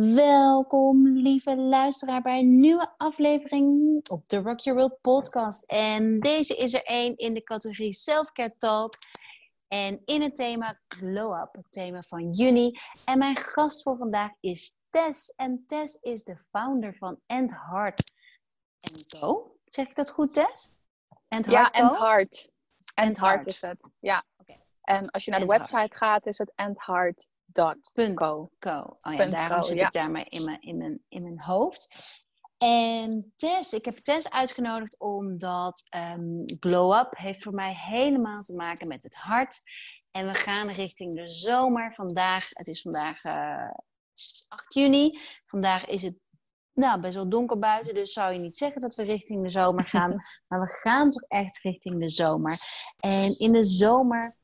Welkom, lieve luisteraar, bij een nieuwe aflevering op de Rock Your World podcast. En deze is er één in de categorie Selfcare Talk. En in het thema Glow Up, het thema van juni. En mijn gast voor vandaag is Tess. En Tess is de founder van End Heart Co. Zeg ik dat goed, Tess? End Heart ja, End Heart. End Heart is het, ja. Okay. En als je naar de website gaat, is het endheart.co. Co. Oh ja, daarom zit ik daarmee in mijn, in, mijn, in mijn hoofd. En Tess, ik heb Tess uitgenodigd omdat um, Glow Up heeft voor mij helemaal te maken met het hart. En we gaan richting de zomer. Vandaag, het is vandaag uh, eh, 8 juni. Vandaag is het nou, best wel donker buiten, dus zou je niet zeggen dat we richting de zomer gaan. maar we gaan toch echt richting de zomer. En in de zomer,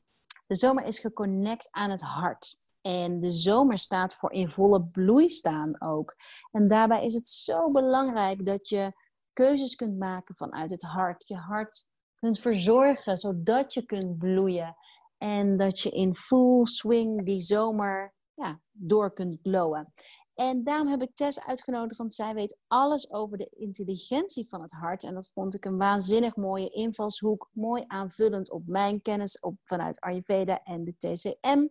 de zomer is geconnect aan het hart. En de zomer staat voor in volle bloei staan ook. En daarbij is het zo belangrijk dat je keuzes kunt maken vanuit het hart. Je hart kunt verzorgen, zodat je kunt bloeien. En dat je in full swing die zomer ja, door kunt blowen. En daarom heb ik Tess uitgenodigd, want zij weet alles over de intelligentie van het hart. En dat vond ik een waanzinnig mooie invalshoek. Mooi aanvullend op mijn kennis op, vanuit Ayurveda en de TCM.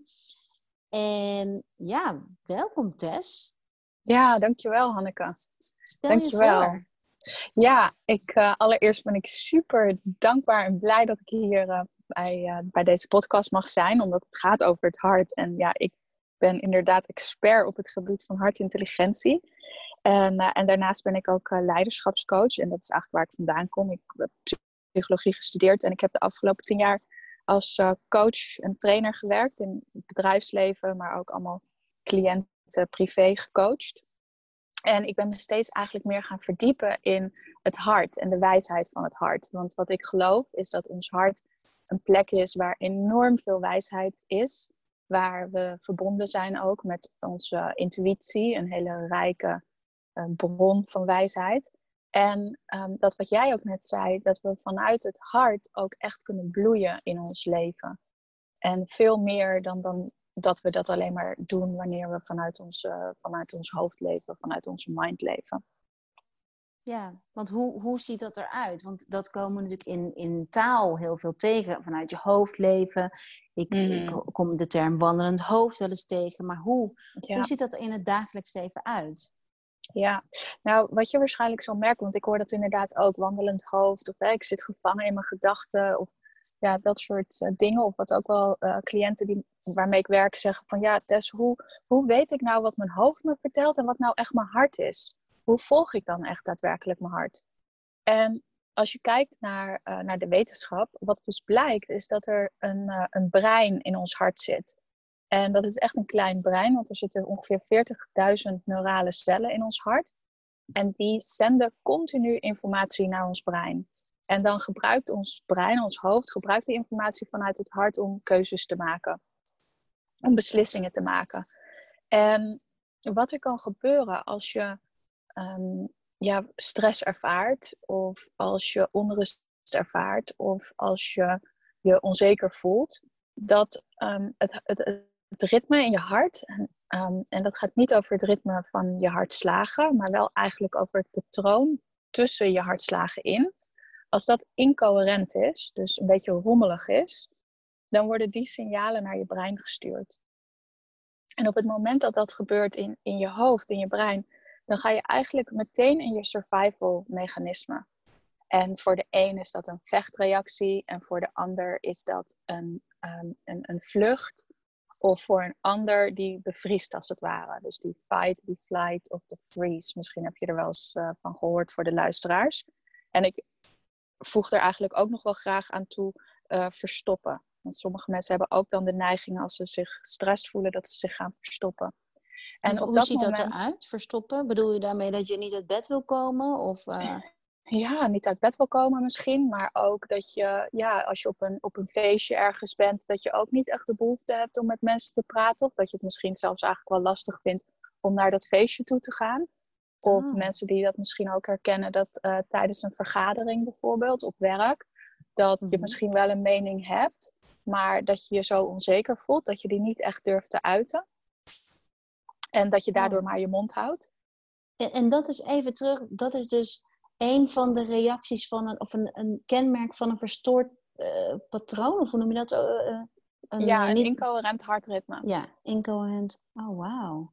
En ja, welkom Tess. Ja, dankjewel Hanneke. Stel dankjewel. Je voor. Ja, ik, uh, allereerst ben ik super dankbaar en blij dat ik hier uh, bij, uh, bij deze podcast mag zijn. Omdat het gaat over het hart. En ja, ik ben inderdaad expert op het gebied van hartintelligentie. En, uh, en daarnaast ben ik ook uh, leiderschapscoach. En dat is eigenlijk waar ik vandaan kom. Ik heb psychologie gestudeerd en ik heb de afgelopen tien jaar als uh, coach en trainer gewerkt in het bedrijfsleven, maar ook allemaal cliënten privé gecoacht. En ik ben me steeds eigenlijk meer gaan verdiepen in het hart en de wijsheid van het hart. Want wat ik geloof is dat ons hart een plek is waar enorm veel wijsheid is waar we verbonden zijn ook met onze intuïtie, een hele rijke uh, bron van wijsheid. En um, dat wat jij ook net zei, dat we vanuit het hart ook echt kunnen bloeien in ons leven. En veel meer dan, dan dat we dat alleen maar doen wanneer we vanuit ons, uh, vanuit ons hoofd leven, vanuit onze mind leven. Ja, want hoe, hoe ziet dat eruit? Want dat komen natuurlijk in, in taal heel veel tegen. Vanuit je hoofd leven. Ik, ik mhm. kom de term wandelend hoofd wel eens tegen. Maar hoe, hoe ziet dat er in het dagelijks leven uit? Ja, nou wat je waarschijnlijk zal merken, want ik hoor dat inderdaad ook, wandelend hoofd, of hè, ik zit gevangen in mijn gedachten, of ja, dat soort uh, dingen. Of wat ook wel uh, cliënten die, waarmee ik werk zeggen van, ja Tess, hoe, hoe weet ik nou wat mijn hoofd me vertelt en wat nou echt mijn hart is? Hoe volg ik dan echt daadwerkelijk mijn hart? En als je kijkt naar, uh, naar de wetenschap, wat dus blijkt, is dat er een, uh, een brein in ons hart zit. En dat is echt een klein brein, want er zitten ongeveer 40.000 neurale cellen in ons hart. En die zenden continu informatie naar ons brein. En dan gebruikt ons brein, ons hoofd, gebruikt die informatie vanuit het hart om keuzes te maken. Om beslissingen te maken. En wat er kan gebeuren als je um, ja, stress ervaart, of als je onrust ervaart, of als je je onzeker voelt, dat um, het, het, het, ritme in je hart, en, um, en dat gaat niet over het ritme van je hartslagen, maar wel eigenlijk over het patroon tussen je hartslagen in. Als dat incoherent is, dus een beetje rommelig is, dan worden die signalen naar je brein gestuurd. En op het moment dat dat gebeurt in, in je hoofd, in je brein, dan ga je eigenlijk meteen in je survival mechanisme. En voor de een is dat een vechtreactie en voor de ander is dat een, um, een, een vlucht. Of voor een ander die bevriest als het ware. Dus die fight, die flight of de freeze. Misschien heb je er wel eens uh, van gehoord voor de luisteraars. En ik voeg er eigenlijk ook nog wel graag aan toe uh, verstoppen. Want sommige mensen hebben ook dan de neiging als ze zich gestrest voelen dat ze zich gaan verstoppen. En hoe ziet dat eruit, verstoppen? Bedoel je daarmee dat je niet uit bed wil komen? Of, uh... Ja, niet uit bed wil komen misschien. Maar ook dat je, ja, als je op een, op een feestje ergens bent, dat je ook niet echt de behoefte hebt om met mensen te praten. Of dat je het misschien zelfs eigenlijk wel lastig vindt om naar dat feestje toe te gaan. Of oh. mensen die dat misschien ook herkennen dat uh, tijdens een vergadering bijvoorbeeld op werk, dat je mhm. misschien wel een mening hebt, maar dat je je zo onzeker voelt dat je die niet echt durft te uiten. En dat je daardoor maar je mond houdt. En, en dat is even terug, dat is dus een van de reacties van een, of een, een kenmerk van een verstoord uh, patroon, of hoe noem je dat? Uh, een, ja, een incoherent hartritme. Ja, incoherent. Oh, wauw.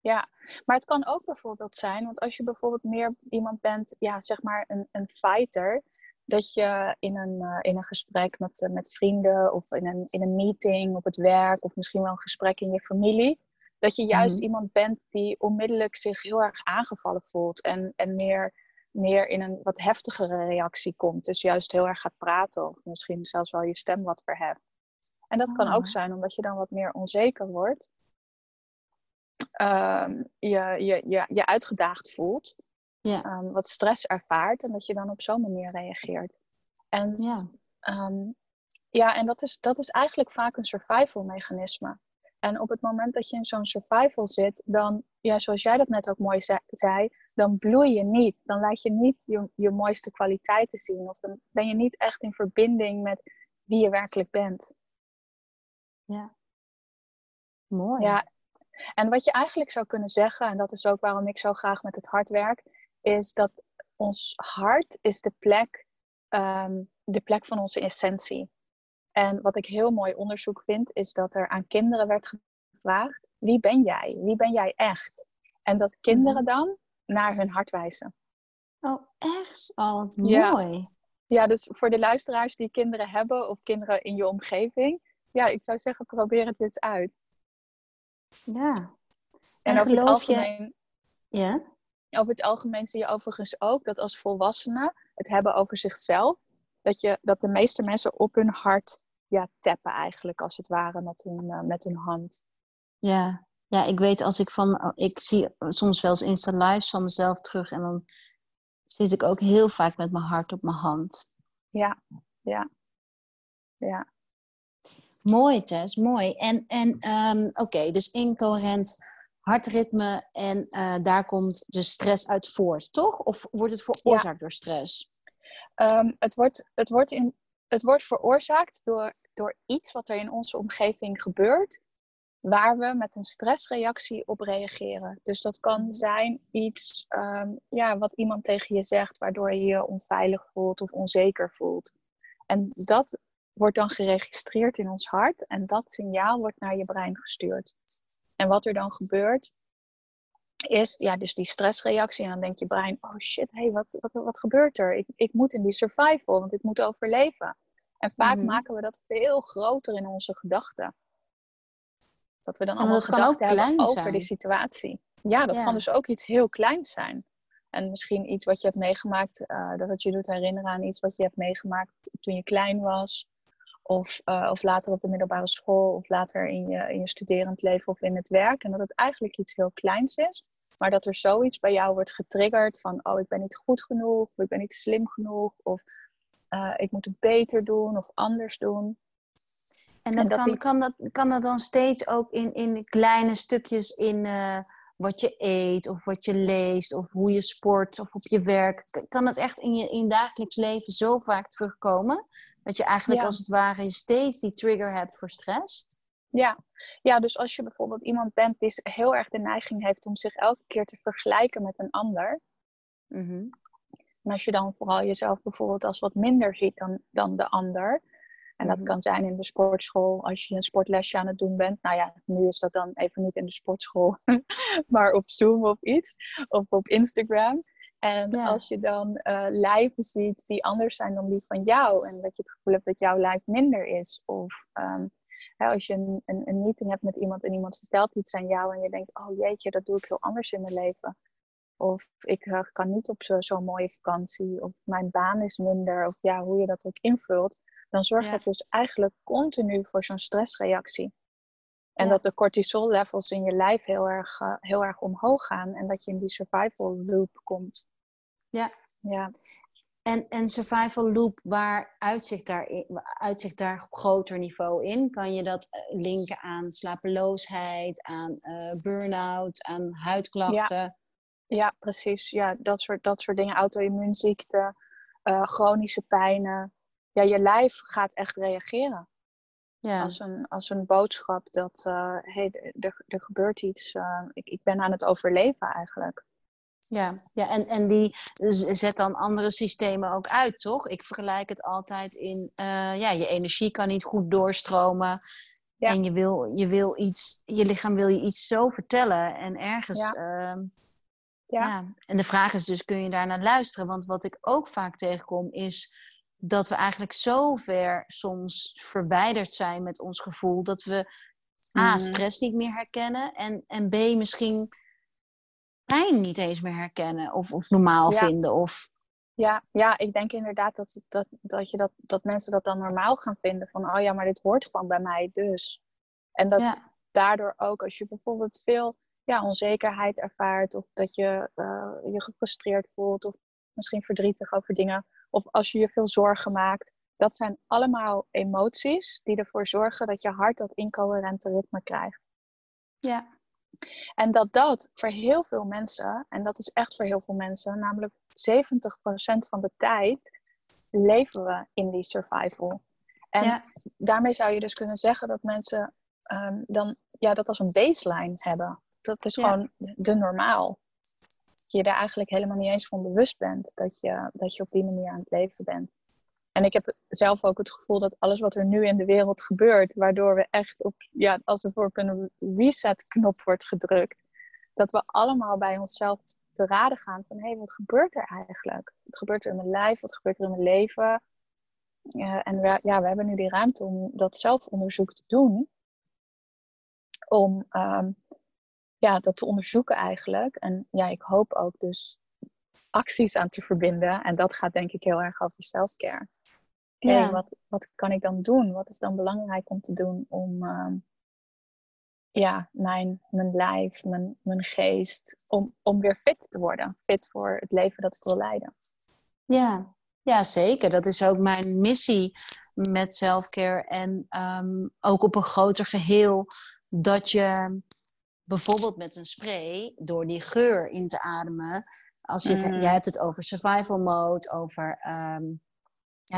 Ja, maar het kan ook bijvoorbeeld zijn, want als je bijvoorbeeld meer iemand bent, ja, zeg maar een, een fighter, dat je in een, uh, in een gesprek met, met vrienden of in een, in een meeting op het werk of misschien wel een gesprek in je familie, dat je juist mm -hmm. iemand bent die onmiddellijk zich heel erg aangevallen voelt en, en meer, meer in een wat heftigere reactie komt. Dus juist heel erg gaat praten of misschien zelfs wel je stem wat verheft. En dat kan ook zijn omdat je dan wat meer onzeker wordt um, je, je, je, je uitgedaagd voelt. Um, wat stress ervaart en dat je dan op zo'n manier reageert. En ja, um, ja en dat, is, dat is eigenlijk vaak een survival mechanisme. En op het moment dat je in zo'n survival zit, dan, ja, zoals jij dat net ook mooi zei, dan bloei je niet. Dan laat je niet je, je mooiste kwaliteiten zien. Of dan ben je niet echt in verbinding met wie je werkelijk bent. Ja. Mooi. Ja, en wat je eigenlijk zou kunnen zeggen, en dat is ook waarom ik zo graag met het hart werk, is dat ons hart is de plek, um, de plek van onze essentie. En wat ik heel mooi onderzoek vind, is dat er aan kinderen werd gevraagd: wie ben jij? Wie ben jij echt? En dat kinderen mhm. dan naar hun hart wijzen. Oh, echt? Oh, mooi. Ja, dus voor de luisteraars die kinderen hebben of kinderen in je omgeving, ja, ik zou zeggen, probeer het eens uit. Ja. En, en over het algemeen. Je... Ja? Over het algemeen zie je overigens ook dat als volwassenen het hebben over zichzelf, dat, je, dat de meeste mensen op hun hart ja, tappen eigenlijk, als het ware, met hun, uh, met hun hand. Ja. ja, ik weet als ik van, ik zie soms wel eens Insta lives van mezelf terug en dan zit ik ook heel vaak met mijn hart op mijn hand. Ja, ja, ja. Mooi, Tess, mooi. En, en um, oké, dus incoherent hartritme en uh, daar komt de stress uit voort, toch? Of wordt het veroorzaakt ja. door stress? Um, het, wordt, het, wordt in, het wordt veroorzaakt door, door iets wat er in onze omgeving gebeurt, waar we met een stressreactie op reageren. Dus dat kan zijn iets um, ja, wat iemand tegen je zegt, waardoor je je onveilig voelt of onzeker voelt. En dat wordt dan geregistreerd in ons hart en dat signaal wordt naar je brein gestuurd. En wat er dan gebeurt, is ja, dus die stressreactie. En dan denkt je brein, oh shit, hey, wat, wat, wat gebeurt er? Ik, ik moet in die survival, want ik moet overleven. En vaak mm -hmm. maken we dat veel groter in onze gedachten. Dat we dan allemaal dat gedachten kan ook hebben over zijn. die situatie. Ja, dat ja. kan dus ook iets heel kleins zijn. En misschien iets wat je hebt meegemaakt, uh, dat het je doet herinneren aan iets wat je hebt meegemaakt toen je klein was. Of, uh, of later op de middelbare school, of later in je, in je studerend leven of in het werk. En dat het eigenlijk iets heel kleins is, maar dat er zoiets bij jou wordt getriggerd van: oh, ik ben niet goed genoeg, of ik ben niet slim genoeg, of uh, ik moet het beter doen of anders doen. En dat, en dat kan, die... kan, dat, kan dat dan steeds ook in, in kleine stukjes in uh, wat je eet, of wat je leest, of hoe je sport, of op je werk. Kan het echt in je in dagelijks leven zo vaak terugkomen? Dat je eigenlijk ja. als het ware steeds die trigger hebt voor stress. Ja. ja, dus als je bijvoorbeeld iemand bent die heel erg de neiging heeft om zich elke keer te vergelijken met een ander. Mm -hmm. En als je dan vooral jezelf bijvoorbeeld als wat minder ziet dan, dan de ander. En dat -hmm. kan zijn in de sportschool, als je een sportlesje aan het doen bent. Nou ja, nu is dat dan even niet in de sportschool, maar op Zoom of iets. Of op Instagram. En ja. als je dan uh, lijven ziet die anders zijn dan die van jou. En dat je het gevoel hebt dat jouw lijf minder is. Of um, hè, als je een, een, een, meeting hebt met iemand en iemand vertelt iets aan jou. En je denkt, oh jeetje, dat doe ik heel anders in mijn leven. Of ik uh, kan niet op zo'n zo mooie vakantie. Of mijn baan is minder. Of ja, hoe je dat ook invult. Dan zorgt ja. dat dus eigenlijk continu voor zo'n stressreactie. En ja. dat de cortisol levels in je lijf heel erg, uh, heel erg omhoog gaan. En dat je in die survival loop komt. Ja. ja. En, en survival loop, waar uitzicht daar, uitzicht daar op groter niveau in? Kan je dat eh, linken aan slapeloosheid, aan uh, burn-out, aan huidklachten? Ja. ja, precies. Ja, dat soort, dat soort dingen. Auto-immuunziekten, uh, chronische pijnen. Ja, je lijf gaat echt reageren. Ja. Als, een, als een boodschap dat uh, hey, er, er gebeurt iets, ik, ik ben aan het overleven eigenlijk. Ja, ja en, en die zet dan andere systemen ook uit, toch? Ik vergelijk het altijd in, uh, ja, je energie kan niet goed doorstromen. Ja. En je wil, je wil iets, je lichaam wil je iets zo vertellen. En ergens. Ja. Uh, ja. ja. En de vraag is dus, kun je daar naar luisteren? Want wat ik ook vaak tegenkom is dat we eigenlijk zo ver soms verwijderd zijn met ons gevoel dat we A, mhm. stress niet meer herkennen en, en B, misschien pijn niet eens meer herkennen of, of normaal vinden. Of... Ja, ja, ik denk inderdaad dat, dat, dat, je dat, dat mensen dat dan normaal gaan vinden. Van, oh ja, maar dit hoort gewoon bij mij dus. En dat daardoor ook, als je bijvoorbeeld veel ja, onzekerheid ervaart... of dat je uh, je gefrustreerd voelt of misschien verdrietig over dingen... of als je je veel zorgen maakt... dat zijn allemaal emoties die ervoor zorgen dat je hart dat incoherente ritme krijgt. Ja. En dat dat voor heel veel mensen, en dat is echt voor heel veel mensen, namelijk 70% van de tijd leven we in die survival. En daarmee zou je dus kunnen zeggen dat mensen um, dan ja, dat als een baseline hebben. Dat is gewoon de normaal. Dat je er eigenlijk helemaal niet eens van bewust bent dat je, dat je op die manier aan het leven bent. En ik heb zelf ook het gevoel dat alles wat er nu in de wereld gebeurt, waardoor we echt op, ja, als er op een reset-knop wordt gedrukt, dat we allemaal bij onszelf te raden gaan van hé, hey, wat gebeurt er eigenlijk? Wat gebeurt er in mijn lijf? Wat gebeurt er in mijn leven? en we, ja, we hebben nu die ruimte om dat zelfonderzoek te doen. Om um, ja, dat te onderzoeken eigenlijk. En ja, ik hoop ook dus acties aan te verbinden. En dat gaat denk ik heel erg over selfcare. Ja. wat, wat kan ik dan doen? Wat is dan belangrijk om te doen om uh, ja, mijn, mijn lijf, mijn, mijn geest, om, om weer fit te worden. Fit voor het leven dat ik wil leiden. Ja, ja zeker. Dat is ook mijn missie met selfcare. En um, ook op een groter geheel dat je bijvoorbeeld met een spray, door die geur in te ademen, als je het, mm. jij hebt het over survival mode, over. Um,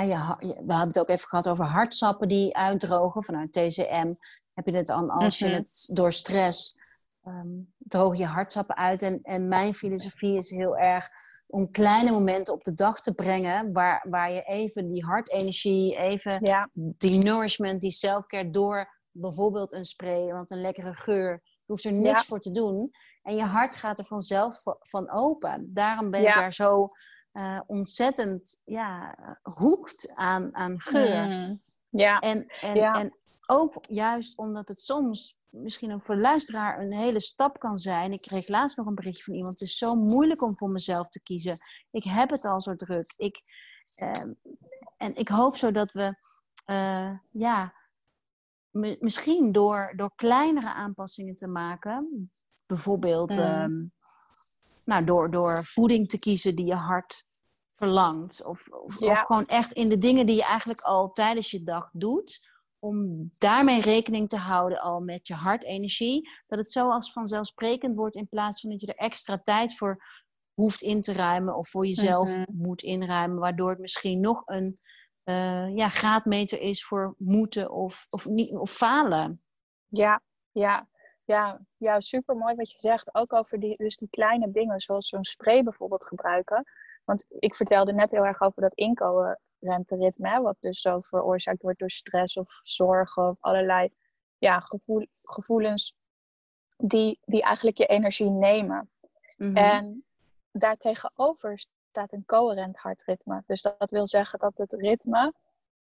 ja, je, we hadden het ook even gehad over hartsappen die uitdrogen vanuit TCM. Heb je het dan als je mhm. het door stress um, droog je hartsappen uit. En, en mijn filosofie is heel erg om kleine momenten op de dag te brengen waar, waar je even die hartenergie, even ja. die nourishment, die selfcare door bijvoorbeeld een spray, want een lekkere geur je hoeft er niks voor te doen. En je hart gaat er vanzelf van open. Daarom ben ik daar zo uh, ontzettend ja, hoekt aan, aan geur. Mm. Ja. En, en, en ook juist omdat het soms misschien ook voor de luisteraar een hele stap kan zijn. Ik kreeg laatst nog een berichtje van iemand. Het is zo moeilijk om voor mezelf te kiezen. Ik heb het al zo druk. Ik, uh, en ik hoop zo dat we uh, ja, misschien door, door kleinere aanpassingen te maken, bijvoorbeeld ehm, nou, door, door voeding te kiezen die je hart verlangt, of, of, gewoon echt in de dingen die je eigenlijk al tijdens je dag doet, om daarmee rekening te houden al met je hartenergie, dat het zo als vanzelfsprekend wordt in plaats van dat je er extra tijd voor hoeft in te ruimen of voor jezelf mhm. moet inruimen, waardoor het misschien nog een uh, ja, graadmeter is voor moeten of, of, niet, of falen. Ja, ja, ja, ja, super mooi wat je zegt. Ook over die, dus die kleine dingen, zoals zo'n spray bijvoorbeeld gebruiken. Want ik vertelde net heel erg over dat inkomenrenteritme, wat dus zo veroorzaakt wordt door stress of zorgen of allerlei ja, gevoel, gevoelens die, die eigenlijk je energie nemen. Mm -hmm. En daartegenover staat een coherent hartritme. Dus dat, wil zeggen dat het ritme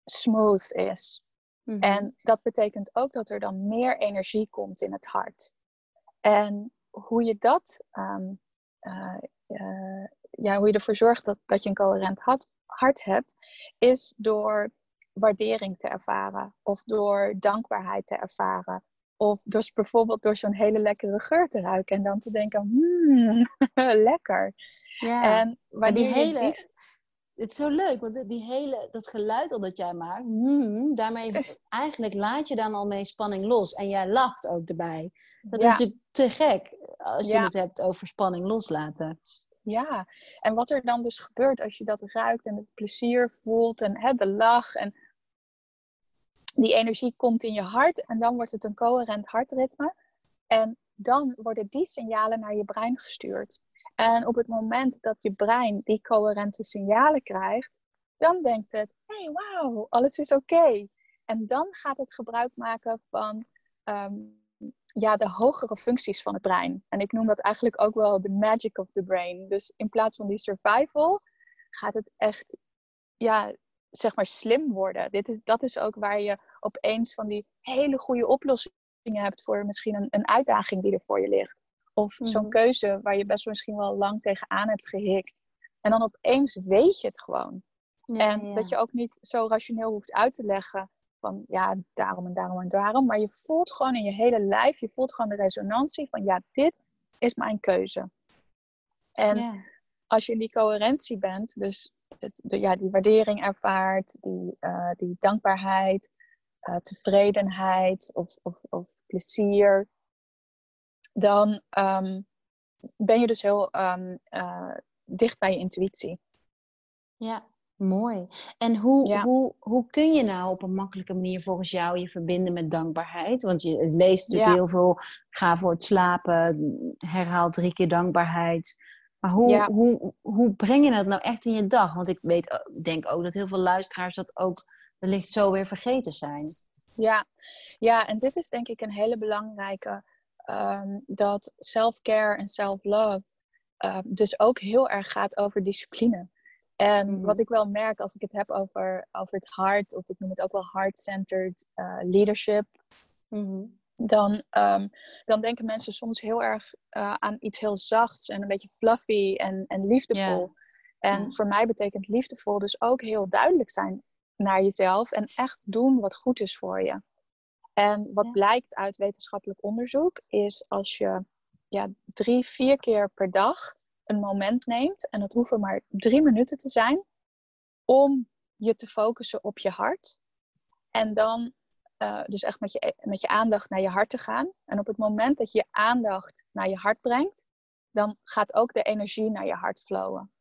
smooth is. Mhm. En dat betekent ook dat er dan meer energie komt in het hart. En hoe je dat, um, uh, uh, ja, hoe je ervoor zorgt dat, dat je een coherent hart, hart hebt, is door waardering te ervaren of door dankbaarheid te ervaren. Of dus bijvoorbeeld door zo'n hele lekkere geur te ruiken en dan te denken, hmm, lekker. Ja, en maar die hele... Het is zo leuk, want die hele, dat geluid al dat jij maakt, hmm, daarmee eigenlijk laat je dan al mee spanning los. En jij lacht ook erbij. Dat is natuurlijk te gek als je het hebt over spanning loslaten. Ja, en wat er dan dus gebeurt als je dat ruikt en het plezier voelt en hè, de lach. En die energie komt in je hart en dan wordt het een coherent hartritme. En dan worden die signalen naar je brein gestuurd. En op het moment dat je brein die coherente signalen krijgt, dan denkt het: hé, hey, wauw, alles is oké. En dan gaat het gebruik maken van ehm, ja, de hogere functies van het brein. En ik noem dat eigenlijk ook wel de magic of the brain. Dus in plaats van die survival gaat het echt, ja, zeg maar slim worden. Dit is, dat is ook waar je opeens van die hele goede oplossingen hebt voor misschien een, een uitdaging die er voor je ligt. Of zo'n mhm. keuze waar je best misschien wel lang tegenaan hebt gehikt. En dan opeens weet je het gewoon. en dat je ook niet zo rationeel hoeft uit te leggen van ja, daarom en daarom en daarom. Maar je voelt gewoon in je hele lijf, je voelt gewoon de resonantie van ja, dit is mijn keuze. En als je in die coherentie bent, dus het, de, ja, die waardering ervaart, die, uh, die dankbaarheid, uh, tevredenheid of, of, of plezier, dan um, ben je dus heel um, uh, dicht bij je intuïtie. Ja, mooi. En hoe, ja. hoe, hoe kun je nou op een makkelijke manier volgens jou je verbinden met dankbaarheid? Want je leest natuurlijk ja. heel veel, ga voor het slapen, herhaal drie keer dankbaarheid. Maar hoe, ja. hoe, hoe breng je dat nou echt in je dag? Want ik weet, denk ook dat heel veel luisteraars dat ook wellicht zo weer vergeten zijn. Ja, ja en dit is denk ik een hele belangrijke. Um, dat self-care en self-love um, dus ook heel erg gaat over discipline. En mm. wat ik wel merk als ik het heb over, over het hart, of ik noem het ook wel heart-centered uh, leadership, mm dan, um, dan denken mensen soms heel erg uh, aan iets heel zachts en een beetje fluffy en, en liefdevol. En voor mij betekent liefdevol dus ook heel duidelijk zijn naar jezelf en echt doen wat goed is voor je. En wat blijkt uit wetenschappelijk onderzoek is als je ja, drie, vier keer per dag een moment neemt, en dat hoeven maar drie minuten te zijn, om je te focussen op je hart. En dan uh, dus echt met je, met je aandacht naar je hart te gaan. En op het moment dat je je aandacht naar je hart brengt, dan gaat ook de energie naar je hart flowen.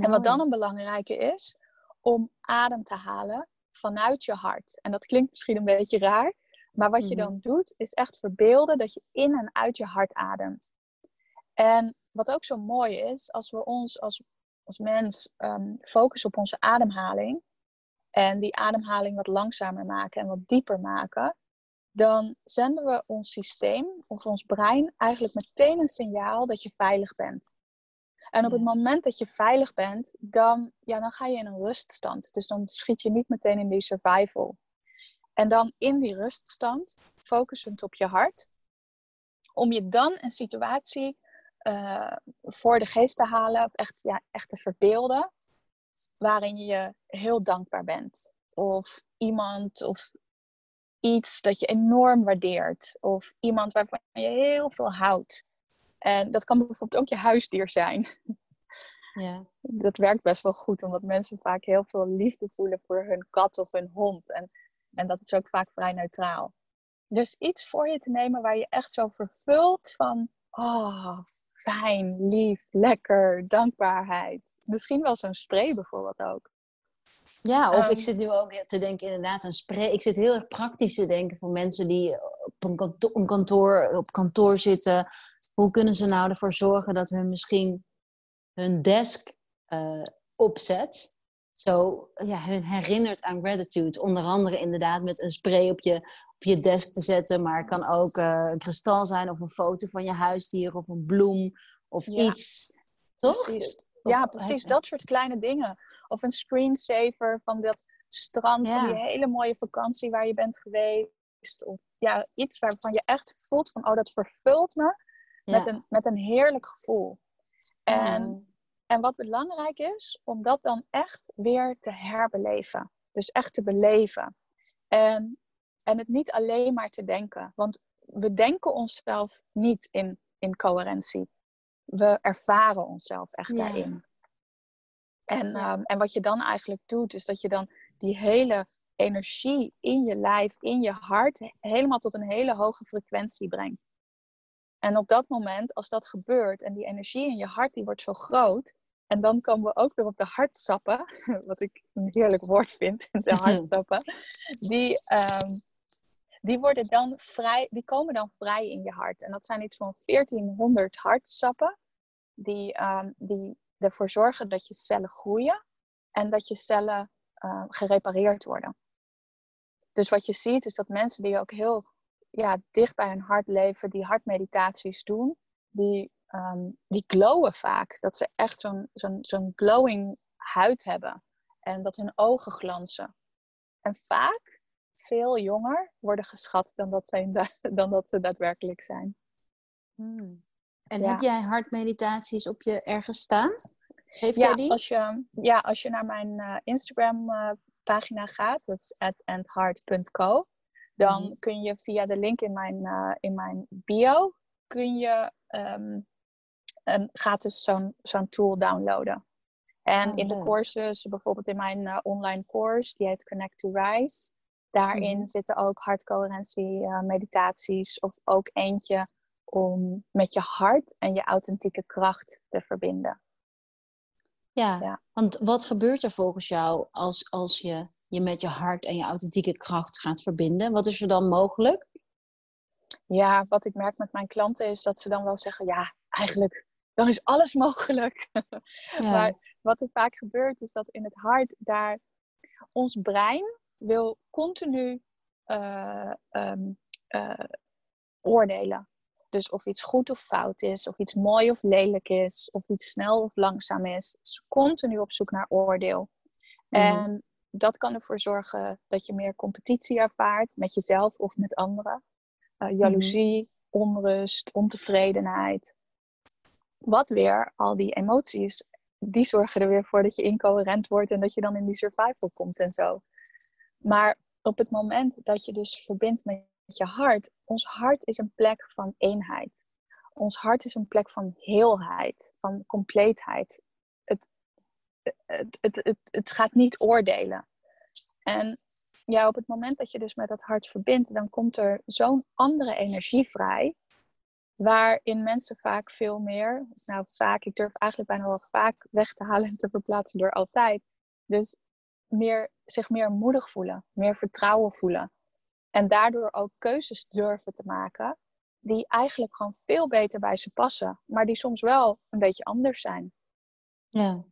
En wat dan een belangrijke is, om adem te halen vanuit je hart. En dat klinkt misschien een beetje raar, maar wat je mhm. dan doet, is echt verbeelden dat je in en uit je hart ademt. En wat ook zo mooi is, als we ons als, als mens um, focussen op onze ademhaling en die ademhaling wat langzamer maken en wat dieper maken, dan zenden we ons systeem of ons brein eigenlijk meteen een signaal dat je veilig bent. En op het moment dat je veilig bent, dan, ja, dan ga je in een ruststand. Dus dan schiet je niet meteen in die survival. En dan in die ruststand, focusend op je hart, om je dan een situatie uh, voor de geest te halen, of echt, ja, echt te verbeelden, waarin je heel dankbaar bent. Of iemand of iets dat je enorm waardeert. Of iemand waarvan je heel veel houdt. En dat kan bijvoorbeeld ook je huisdier zijn. Ja. Dat werkt best wel goed, omdat mensen vaak heel veel liefde voelen voor hun kat of hun hond. En, en dat is ook vaak vrij neutraal. Dus iets voor je te nemen waar je echt zo vervult van oh, fijn, lief, lekker, dankbaarheid. Misschien wel zo'n spray bijvoorbeeld ook. Ja, of ik ehm. zit nu ook te denken, inderdaad, een spray. Ik zit heel erg praktisch te denken voor mensen die op een kantoor, kantoor, op kantoor zitten. Hoe kunnen ze nou ervoor zorgen dat hun misschien hun desk uh, opzet zo ja, hun herinnert aan gratitude. Onder andere inderdaad met een spray op je, op je desk te zetten. Maar het kan ook uh, een kristal zijn of een foto van je huisdier of een bloem of iets. Toch? Precies. Ja, precies. Dat soort kleine dingen. Of een screensaver van dat strand van die hele mooie vakantie waar je bent geweest. Of ja, iets waarvan je echt voelt van, oh, dat vervult me met, een, met een heerlijk gevoel. En en wat belangrijk is, om dat dan echt weer te herbeleven. Dus echt te beleven. En, en het niet alleen maar te denken. Want we denken onszelf niet in, in coherentie. We ervaren onszelf echt daarin. En, um, en wat je dan eigenlijk doet, is dat je dan die hele energie in je lijf, in je hart, helemaal tot een hele hoge frequentie brengt. En op dat moment, als dat gebeurt en die energie in je hart die wordt zo groot, En dan komen we ook weer op de hartsappen, wat ik een heerlijk woord vind, de hartsappen. Die, ehm, die, worden dan vrij, die komen dan vrij in je hart. En dat zijn iets van 1400 hartsappen die, um, die ervoor zorgen dat je cellen groeien en dat je cellen uh, gerepareerd worden. Dus wat je ziet is dat mensen die ook heel ja, dicht bij hun hart leven, die hartmeditaties doen, die, um, die glowen vaak. Dat ze echt zo'n zo'n zo'n glowing huid hebben en dat hun ogen glanzen. En vaak veel jonger worden geschat dan dat, ze, dan dat ze daadwerkelijk zijn. Hmm. En heb jij hartmeditaties op je ergens staan? Geef ja, die? Als je, ja, als je naar mijn uh, Instagram uh, pagina gaat, dat is atandheart.co, dan mhm. kun je via de link in mijn, uh, in mijn bio, kun je um, een gratis zo'n zo'n tool downloaden. En oh, in de courses, bijvoorbeeld in mijn online course, die heet Connect to Rise, daarin mhm. zitten ook hartcoherentie meditaties of ook eentje om met je hart en je authentieke kracht te verbinden. Ja, ja, want wat gebeurt er volgens jou als, als je je met je hart en je authentieke kracht gaat verbinden? Wat is er dan mogelijk? Ja, wat ik merk met mijn klanten is dat ze dan wel zeggen: ja, eigenlijk, dan is alles mogelijk. Ja. maar wat er vaak gebeurt is dat in het hart daar ons brein wil continu uh, um, uh, oordelen. Dus of iets goed of fout is, of iets mooi of lelijk is, of iets snel of langzaam is. is continu op zoek naar oordeel. Mhm. En dat kan ervoor zorgen dat je meer competitie ervaart met jezelf of met anderen. Uh, jaloezie, onrust, ontevredenheid. Wat weer, al die emoties, die zorgen er weer voor dat je incoherent wordt en dat je dan in die survival komt en zo. Maar op het moment dat je dus verbindt met je hart. Ons hart is een plek van eenheid. Ons hart is een plek van heelheid, van compleetheid. Het, het, het, gaat niet oordelen. En ja, op het moment dat je dus met dat hart verbindt, dan komt er zo'n andere energie vrij. Waarin mensen vaak veel meer, nou vaak, ik durf eigenlijk bijna wel vaak weg te halen en te verplaatsen door altijd. Dus meer, zich meer moedig voelen, meer vertrouwen voelen. En daardoor ook keuzes durven te maken die eigenlijk gewoon veel beter bij ze passen, maar die soms wel een beetje anders zijn. Ja.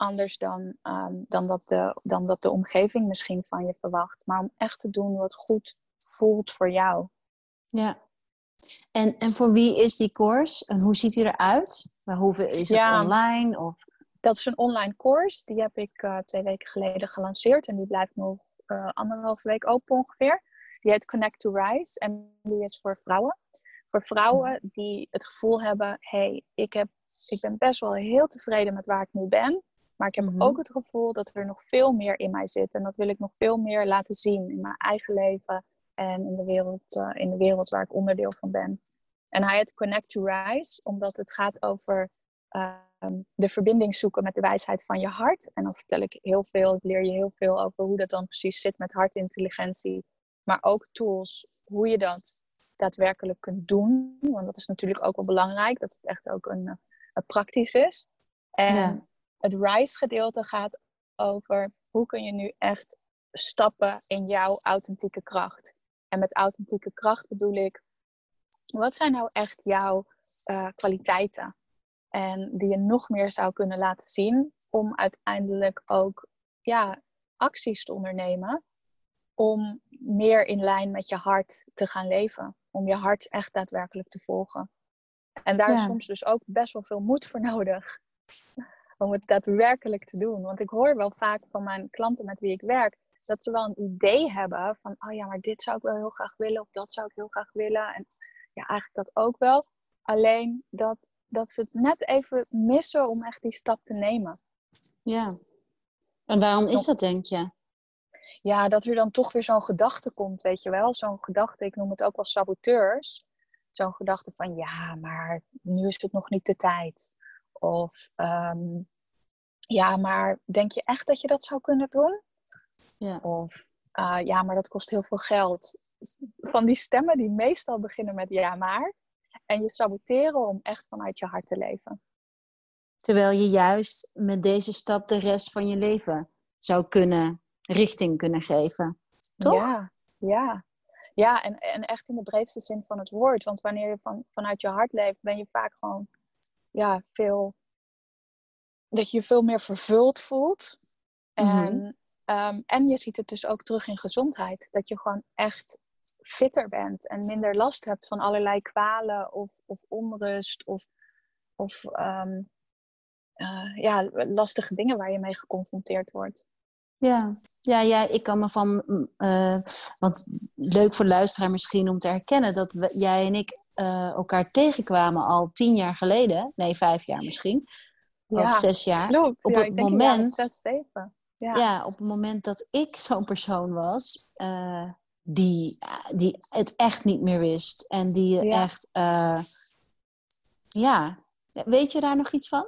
Anders dan, um, dan, dat de, dan dat de omgeving misschien van je verwacht. Maar om echt te doen wat goed voelt voor jou. Ja. En, en voor wie is die course? En hoe ziet hij eruit? Hoeveel, is het online? Of? Dat is een online course. Die heb ik uh, twee weken geleden gelanceerd. En die blijft nog uh, anderhalve week open ongeveer. Die heet Connect to Rise en die is voor vrouwen. Voor vrouwen die het gevoel hebben, hey, ik, heb, ik ben best wel heel tevreden met waar ik nu ben. Maar ik heb mhm. ook het gevoel dat er nog veel meer in mij zit. En dat wil ik nog veel meer laten zien in mijn eigen leven en in de wereld, uh, in de wereld waar ik onderdeel van ben. En hij heet Connect to Rise, omdat het gaat over ehm, de verbinding zoeken met de wijsheid van je hart. En dan vertel ik heel veel, ik leer je heel veel over hoe dat dan precies zit met hartintelligentie maar ook tools hoe je dat daadwerkelijk kunt doen. Want dat is natuurlijk ook wel belangrijk, dat het echt ook een, een praktisch is. En het RISE gedeelte gaat over hoe kun je nu echt stappen in jouw authentieke kracht. En met authentieke kracht bedoel ik, wat zijn nou echt jouw uh, kwaliteiten? En die je nog meer zou kunnen laten zien om uiteindelijk ook ja, acties te ondernemen om meer in lijn met je hart te gaan leven. Om je hart echt daadwerkelijk te volgen. En daar is soms dus ook best wel veel moed voor nodig. Om het daadwerkelijk te doen. Want ik hoor wel vaak van mijn klanten met wie ik werk. Dat ze wel een idee hebben van, oh ja, maar dit zou ik wel heel graag willen. Of dat zou ik heel graag willen. En ja, eigenlijk dat ook wel. Alleen dat, dat ze het net even missen om echt die stap te nemen. Ja. En waarom is dat, denk je? ja, dat er dan toch weer zo'n gedachte komt, weet je wel. Zo'n gedachte, ik noem het ook wel saboteurs. Zo'n gedachte van, ja, maar nu is het nog niet de tijd. Of, um, ja, maar denk je echt dat je dat zou kunnen doen? Ja. Of, uh, ja, maar dat kost heel veel geld. Van die stemmen die meestal beginnen met ja, maar. En je saboteren om echt vanuit je hart te leven. Terwijl je juist met deze stap de rest van je leven zou kunnen richting kunnen geven. Toch? Ja, ja. Ja, en, en echt in de breedste zin van het woord. Want wanneer je van, vanuit je hart leeft, ben je vaak gewoon ja, veel. Dat je je veel meer vervuld voelt. En, mhm. ehm, en je ziet het dus ook terug in gezondheid. Dat je gewoon echt fitter bent en minder last hebt van allerlei kwalen of, of onrust of, of um, ja, lastige dingen waar je mee geconfronteerd wordt. Ja, ja, ja ik kan me van. Uh, want leuk voor de luisteraar misschien om te herkennen dat we, jij en ik uh, elkaar tegenkwamen al tien jaar geleden. Nee, vijf jaar misschien. Ja, of zes jaar. Klopt. Op ja, het moment. Zes, zeven. Ja. ja. op het moment dat ik zo'n persoon was. Uh, die, die het echt niet meer wist. En die echt. ja. Weet je daar nog iets van?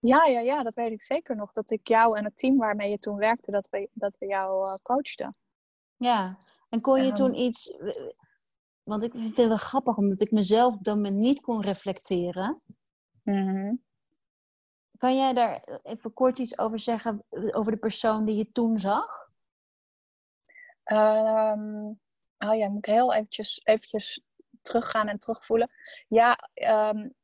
Ja, ja, ja, dat weet ik zeker nog. Dat ik jou en het team waarmee je toen werkte, dat we, dat we jou uh, coachten. Ja, en kon je um, toen iets... Want ik vind het wel grappig, omdat ik mezelf dat moment niet kon reflecteren. Mm-hmm. Kan jij daar even kort iets over zeggen, over de persoon die je toen zag? Um, oh ja, moet ik heel eventjes, eventjes teruggaan en terugvoelen. Ja, um,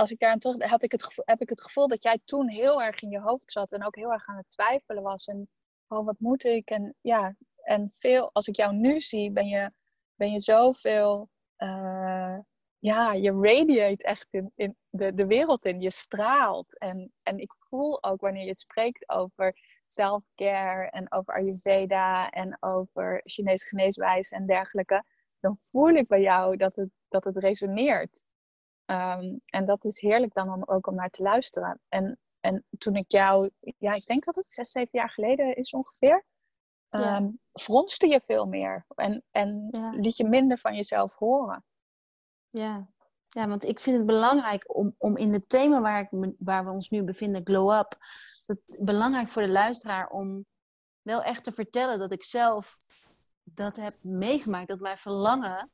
als ik daar terug had ik het heb ik het gevoel dat jij toen heel erg in je hoofd zat en ook heel erg aan het twijfelen was. En oh, wat moet ik? En ja, en veel, als ik jou nu zie, ben je, ben je zoveel. Uh, ja, je radiate echt in, in de, de wereld in. Je straalt. En, en ik voel ook wanneer je het spreekt over self-care en over Ayurveda en over Chinese geneeswijze en dergelijke. Dan voel ik bij jou dat het, dat het resoneert. Ehm, en dat is heerlijk dan ook om naar te luisteren. En, en toen ik jou, ja, ik denk dat het zes, zeven jaar geleden is ongeveer, um, fronste je veel meer en, en liet je minder van jezelf horen. Ja. ja, want ik vind het belangrijk om, om in het thema waar, ik, waar we ons nu bevinden, Glow Up, het belangrijk voor de luisteraar om wel echt te vertellen dat ik zelf dat heb meegemaakt, dat mijn verlangen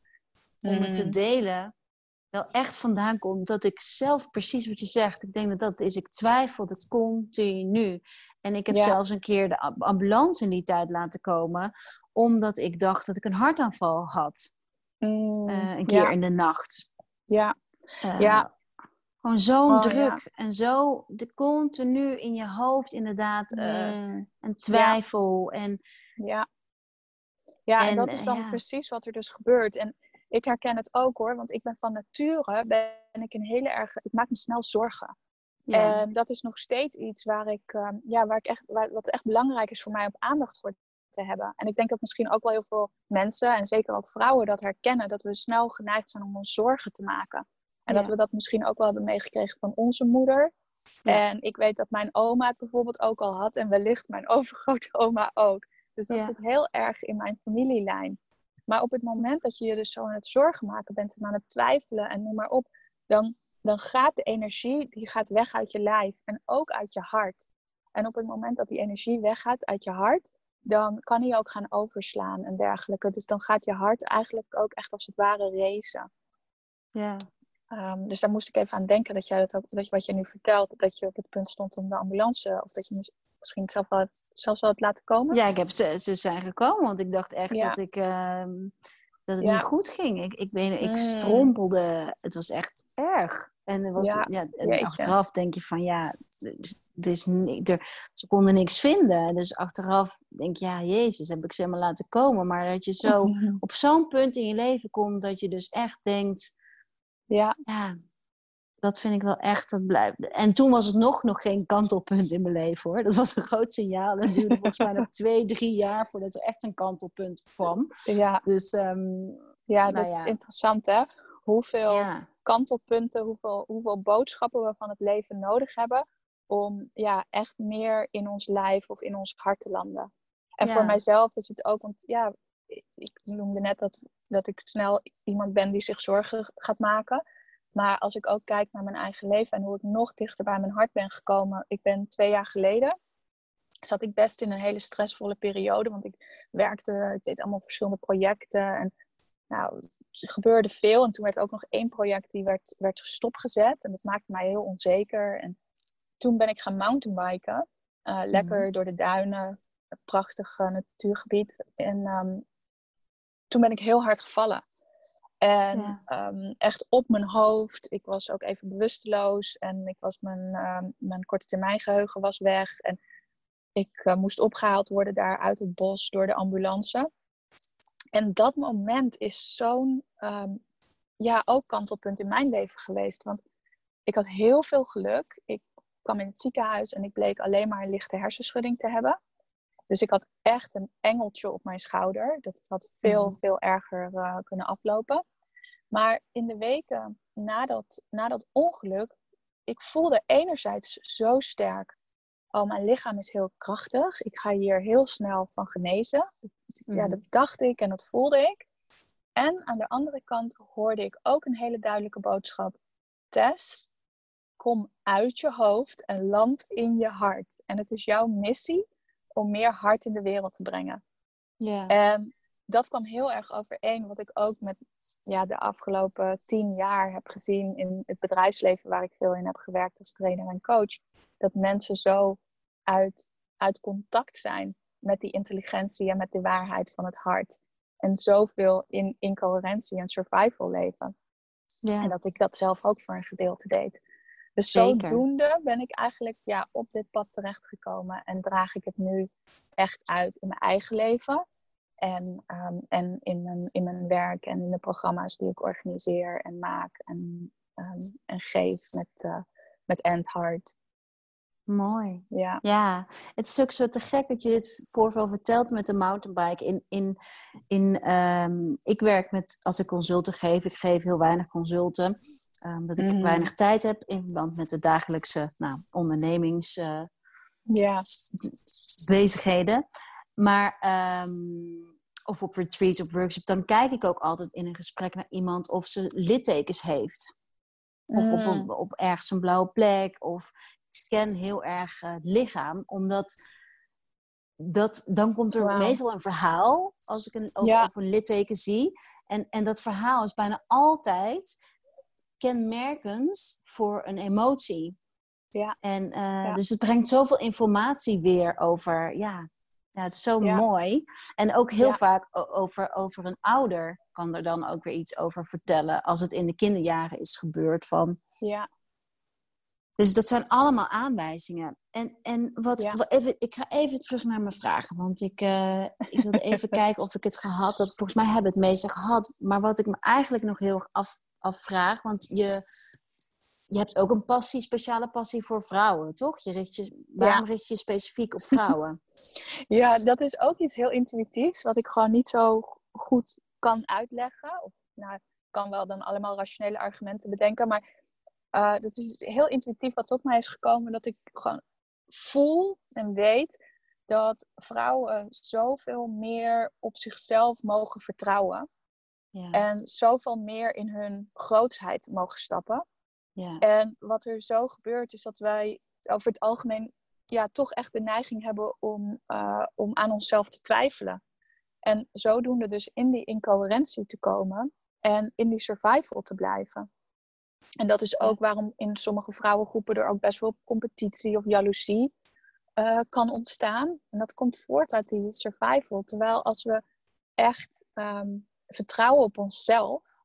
om het te mm. delen wel echt vandaan komt. Dat ik zelf precies wat je zegt, ik denk dat dat is. Ik twijfel het continu. En ik heb zelfs een keer de ambulance in die tijd laten komen, omdat ik dacht dat ik een hartaanval had. Mm, uh, een keer ja. in de nacht. Ja. Uh, ja. Gewoon zo'n Oh, druk en zo de continu in je hoofd inderdaad uh, Mm, een twijfel. En, ja. Ja, en, En, dat is dan precies wat er dus gebeurt. En ik herken het ook hoor, want ik ben van nature ben ik een hele erg, ik maak me snel zorgen. ja. En dat is nog steeds iets waar ik, ehm, ja, waar ik echt, waar, wat echt belangrijk is voor mij om aandacht voor te hebben. En ik denk dat misschien ook wel heel veel mensen, en zeker ook vrouwen, dat herkennen. Dat we snel geneigd zijn om ons zorgen te maken. En dat we dat misschien ook wel hebben meegekregen van onze moeder. Ja. En ik weet dat mijn oma het bijvoorbeeld ook al had. En wellicht mijn overgrote oma ook. Dus dat zit heel erg in mijn familielijn. Maar op het moment dat je je dus zo aan het zorgen maken bent en aan het twijfelen en noem maar op, dan, dan gaat de energie die gaat weg uit je lijf en ook uit je hart. En op het moment dat die energie weggaat uit je hart, dan kan die ook gaan overslaan en dergelijke. Dus dan gaat je hart eigenlijk ook echt als het ware racen. ja. Ehm, dus daar moest ik even aan denken dat jij dat ook, dat je, wat je nu vertelt, dat je op het punt stond om de ambulance, of dat je misschien zelf wel, zelfs wel het laten komen. Ja, ik heb ze, ze zijn gekomen, want ik dacht echt Ja. dat, ik, ehm, dat het Ja. niet goed ging. Ik, ik, weet, ik Mm. strompelde. Het was echt erg. En, er was, Ja, ja, en achteraf denk je van ja, is ni- er, ze konden niks vinden. Dus achteraf denk je, ja, Jezus, heb ik ze helemaal laten komen. Maar dat je zo op zo'n punt in je leven komt dat je dus echt denkt, Ja, ja, dat vind ik wel echt, dat blijft. En toen was het nog, nog geen kantelpunt in mijn leven hoor. Dat was een groot signaal. Het duurde volgens mij nog twee, drie jaar voordat er echt een kantelpunt kwam. ja, Dus ehm, ja Nou dat ja. is interessant hè. Hoeveel ja, kantelpunten, hoeveel, hoeveel boodschappen we van het leven nodig hebben om ja, echt meer in ons lijf of in ons hart te landen. En Ja. voor mijzelf is het ook, want ja, ik- ik noemde net dat, dat ik snel iemand ben die zich zorgen gaat maken. Maar als ik ook kijk naar mijn eigen leven en hoe ik nog dichter bij mijn hart ben gekomen. Ik ben twee jaar geleden, zat ik best in een hele stressvolle periode. Want ik werkte, ik deed allemaal verschillende projecten. En nou, er gebeurde veel. En toen werd ook nog één project die werd, werd stopgezet. En dat maakte mij heel onzeker. En toen ben ik gaan mountainbiken. Uh, lekker door de duinen. Een prachtig natuurgebied. En um, toen ben ik heel hard gevallen. En ehm, echt op mijn hoofd. Ik was ook even bewusteloos. En ik was mijn, uh, mijn korte termijn geheugen was weg. En ik uh, moest opgehaald worden daar uit het bos door de ambulance. En dat moment is zo'n, um, ja, ook kantelpunt in mijn leven geweest. Want ik had heel veel geluk. Ik kwam in het ziekenhuis en ik bleek alleen maar een lichte hersenschudding te hebben. Dus ik had echt een engeltje op mijn schouder. Dat had veel, mhm. veel erger uh, kunnen aflopen. Maar in de weken na dat, na dat ongeluk, ik voelde enerzijds zo sterk. Oh, mijn lichaam is heel krachtig. Ik ga hier heel snel van genezen. Ja, mhm. dat dacht ik en dat voelde ik. En aan de andere kant hoorde ik ook een hele duidelijke boodschap. Tess, kom uit je hoofd en land in je hart. En het is jouw missie om meer hart in de wereld te brengen. Ja. En dat kwam heel erg overeen wat ik ook met ja, de afgelopen tien jaar heb gezien in het bedrijfsleven waar ik veel in heb gewerkt als trainer en coach. Dat mensen zo uit, uit contact zijn met die intelligentie en met de waarheid van het hart. En zoveel in incoherentie en survival leven. Ja. En dat ik dat zelf ook voor een gedeelte deed. Dus Zeker. zodoende ben ik eigenlijk ja, op dit pad terechtgekomen en draag ik het nu echt uit in mijn eigen leven. En, um, en in, mijn, in mijn werk en in de programma's die ik organiseer en maak en, um, en geef met, uh, met End Heart. Mooi. Ja. ja, het is ook zo te gek dat je dit voorval vertelt met de mountainbike. In, in, in, um, ik werk met, als ik consulten geef, ik geef heel weinig consulten. Um, dat ik mm. weinig tijd heb in verband met de dagelijkse nou, ondernemings uh, ja. bezigheden. Maar, um, of op retreats of workshops, dan kijk ik ook altijd in een gesprek naar iemand of ze littekens heeft. Of op, mm. op, ergens een blauwe plek. Of ik scan heel erg uh, het lichaam, omdat dat, dan komt er meestal een verhaal als ik een, of, een litteken zie. En, en dat verhaal is bijna altijd kenmerkend voor een emotie. Ja. En uh, ja. dus het brengt zoveel informatie weer over, ja, ja het is zo mooi. En ook heel vaak over, over een ouder kan er dan ook weer iets over vertellen als het in de kinderjaren is gebeurd. Van, ja. Dus dat zijn allemaal aanwijzingen. En, en wat, even, ik ga even terug naar mijn vragen. Want ik, uh, ik wilde even kijken of ik het gehad had. Volgens mij hebben we het meeste gehad. Maar wat ik me eigenlijk nog heel erg af, afvraag. Want je, je hebt ook een passie, speciale passie voor vrouwen, toch? Je richt je, waarom richt je specifiek op vrouwen? ja, dat is ook iets heel intuïtiefs. Wat ik gewoon niet zo goed kan uitleggen. Of nou, ik kan wel dan allemaal rationele argumenten bedenken. Maar uh, dat is heel intuïtief wat tot mij is gekomen. Dat ik gewoon voel en weet dat vrouwen zoveel meer op zichzelf mogen vertrouwen. Ja. En zoveel meer in hun grootsheid mogen stappen. Ja. En wat er zo gebeurt is dat wij over het algemeen ja, toch echt de neiging hebben om, uh, om aan onszelf te twijfelen. En zodoende dus in die incoherentie te komen en in die survival te blijven. En dat is ook waarom in sommige vrouwengroepen er ook best wel competitie of jaloezie uh, kan ontstaan. En dat komt voort uit die survival. Terwijl als we echt um, vertrouwen op onszelf,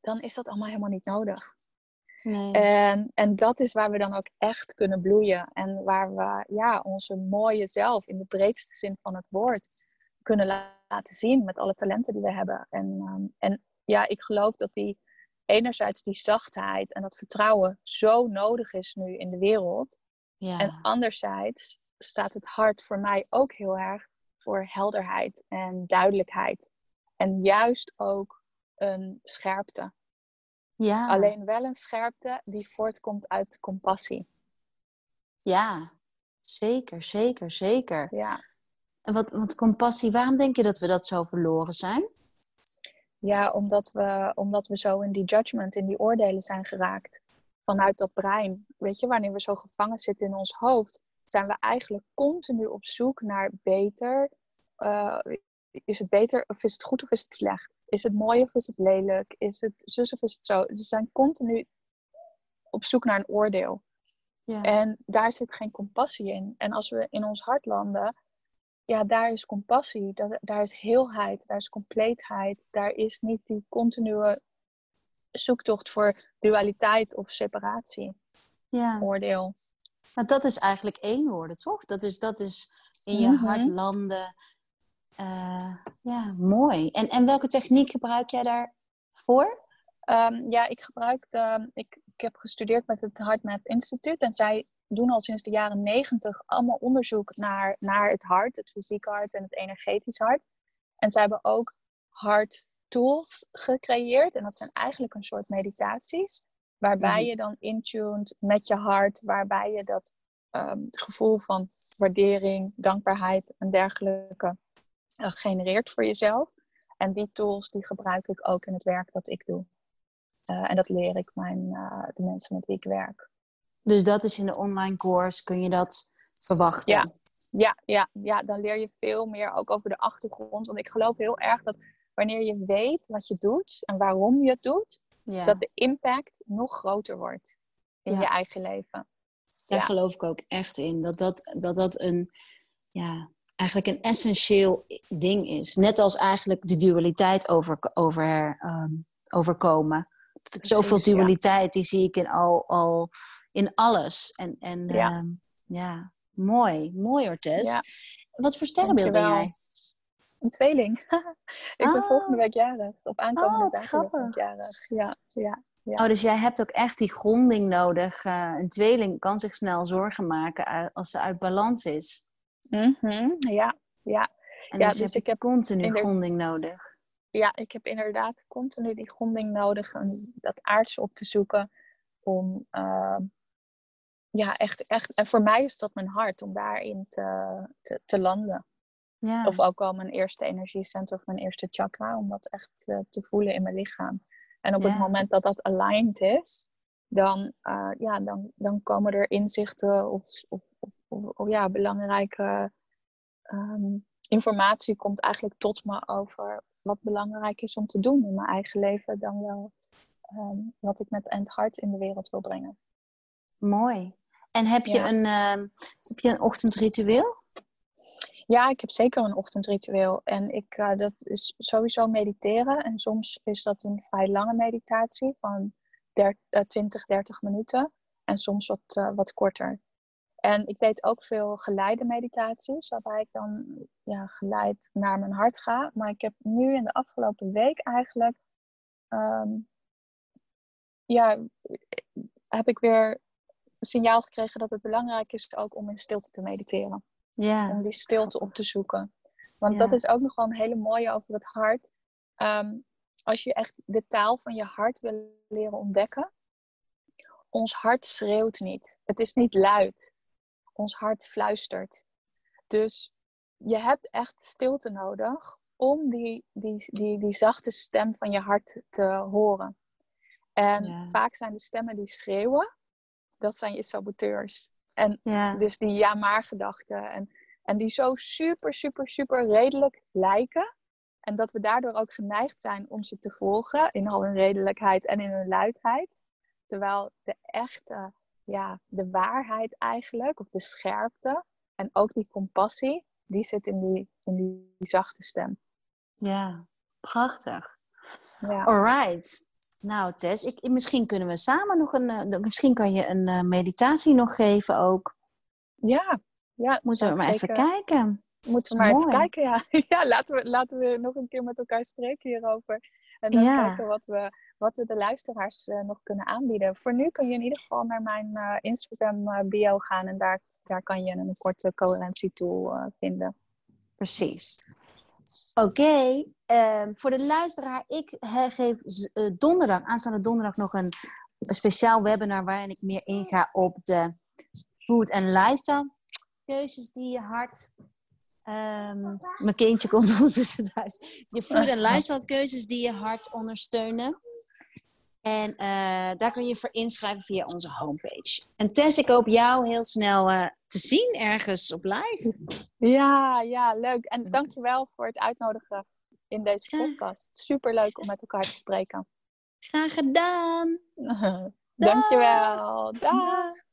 dan is dat allemaal helemaal niet nodig. Nee. En, en dat is waar we dan ook echt kunnen bloeien. En waar we ja, onze mooie zelf, in de breedste zin van het woord, kunnen laten zien met alle talenten die we hebben. En, um, en ja, ik geloof dat die enerzijds die zachtheid en dat vertrouwen zo nodig is nu in de wereld. Ja. En anderzijds staat het hart voor mij ook heel erg voor helderheid en duidelijkheid. En juist ook een scherpte. Ja. Alleen wel een scherpte die voortkomt uit compassie. Ja, zeker, zeker, zeker. Ja. En wat, wat compassie, waarom denk je dat we dat zo verloren zijn? Ja, omdat we, omdat we zo in die judgment, in die oordelen zijn geraakt. Vanuit dat brein. Weet je, wanneer we zo gevangen zitten in ons hoofd, zijn we eigenlijk continu op zoek naar beter, uh, is het beter of is het goed of is het slecht? Is het mooi of is het lelijk? Is het zus of is het zo? Ze zijn continu op zoek naar een oordeel. Ja. En daar zit geen compassie in. En als we in ons hart landen, ja, daar is compassie, daar, daar is heelheid, daar is compleetheid, daar is niet die continue zoektocht voor dualiteit of separatie. Ja. Oordeel. Maar dat is eigenlijk één woorden, toch? Dat is, dat is in je mhm. hart landen. Uh, ja, mooi. En, en welke techniek gebruik jij daarvoor? Um, ja, ik gebruik de, ik, ik heb gestudeerd met het HeartMath Instituut en zij doen al sinds de jaren negentig allemaal onderzoek naar, naar het hart, het fysieke hart en het energetisch hart. En zij hebben ook hart tools gecreëerd en dat zijn eigenlijk een soort meditaties waarbij mhm. je dan intuned met je hart, waarbij je dat um, gevoel van waardering, dankbaarheid en dergelijke uh, genereert voor jezelf. En die tools die gebruik ik ook in het werk dat ik doe. Uh, en dat leer ik mijn, uh, de mensen met wie ik werk. Dus dat is in de online course, kun je dat verwachten? Ja. Ja, ja, ja, dan leer je veel meer ook over de achtergrond. Want ik geloof heel erg dat wanneer je weet wat je doet en waarom je het doet, dat de impact nog groter wordt in je eigen leven. Daar ja. geloof ik ook echt in. Dat dat, dat, dat een, ja, eigenlijk een essentieel ding is. Net als eigenlijk de dualiteit over, over, um, overkomen. Precies, Zoveel dualiteit, die zie ik in, al, al, in alles. En, en ja. Ehm, ja, mooi. Mooi, Ortes. Wat voor sterrenbeeld ben jij? Een tweeling. ik ben volgende ah. week jarig. Op aankomende oh, zaterdag jarig. Ja, ja, ja. Oh, dus jij hebt ook echt die gronding nodig. Uh, een tweeling kan zich snel zorgen maken als ze uit balans is. Mm -hmm. Ja, ja. En ja, dus, dus ik heb continu gronding nodig. Ja, ik heb inderdaad continu die gronding nodig. En dat aardse op te zoeken. Om, uh, ja, echt, echt. En voor mij is dat mijn hart om daarin te, te, te landen. Ja. Of ook al mijn eerste energiecentrum of mijn eerste chakra, om dat echt uh, te voelen in mijn lichaam. En op het moment dat dat aligned is, dan, uh, ja, dan, dan komen er inzichten of, of, of, of ja, belangrijke um, informatie komt eigenlijk tot me over wat belangrijk is om te doen in mijn eigen leven, dan wel um, wat ik met End Heart in de wereld wil brengen. Mooi. En heb je, een, uh, heb je een ochtendritueel? Ja, ik heb zeker een ochtendritueel. En ik, uh, dat is sowieso mediteren. En soms is dat een vrij lange meditatie van 20, 30 eh, minuten. En soms wat, uh, wat korter. En ik deed ook veel geleide meditaties, waarbij ik dan ja, geleid naar mijn hart ga. Maar ik heb nu in de afgelopen week eigenlijk, um, ja, heb ik weer signaal gekregen dat het belangrijk is ook om in stilte te mediteren. Ja. Om die stilte op te zoeken. Want dat is ook nog wel een hele mooie over het hart. Ehm, als je echt de taal van je hart wil leren ontdekken. Ons hart schreeuwt niet. Het is niet luid. Ons hart fluistert. Dus je hebt echt stilte nodig om die, die, die, die zachte stem van je hart te horen. En vaak zijn de stemmen die schreeuwen, dat zijn je saboteurs. En dus die ja-maar gedachten. En, en die zo super, super, super redelijk lijken. En dat we daardoor ook geneigd zijn om ze te volgen in al hun redelijkheid en in hun luidheid. Terwijl de echte, ja, de waarheid eigenlijk, of de scherpte en ook die compassie, die zit in die, in die, zachte stem. Ja, prachtig. Ja. Alright. Nou, Tess, ik, misschien kunnen we samen nog een. Uh, misschien kan je een uh, meditatie nog geven ook. Ja, ja. Moeten we maar even kijken. Moeten we maar even kijken, ja. ja, laten we, laten we nog een keer met elkaar spreken hierover. En dan kijken wat we, wat we de luisteraars uh, nog kunnen aanbieden. Voor nu kun je in ieder geval naar mijn Instagram bio gaan en daar, daar kan je een korte coherentietool vinden. Precies. Oké, ehm, voor de luisteraar, ik geef uh, donderdag, aanstaande donderdag nog een, speciaal webinar waarin ik meer inga op de food en lifestyle keuzes die je hart. Um, mijn kindje komt ondertussen thuis. Je food en lifestyle keuzes die je hart ondersteunen. En uh, daar kun je voor inschrijven via onze homepage. En Tess, ik hoop jou heel snel uh, te zien ergens op live. Ja, ja, leuk. En dankjewel voor het uitnodigen in deze podcast. Super leuk om met elkaar te spreken. Graag gedaan. dankjewel. Dag.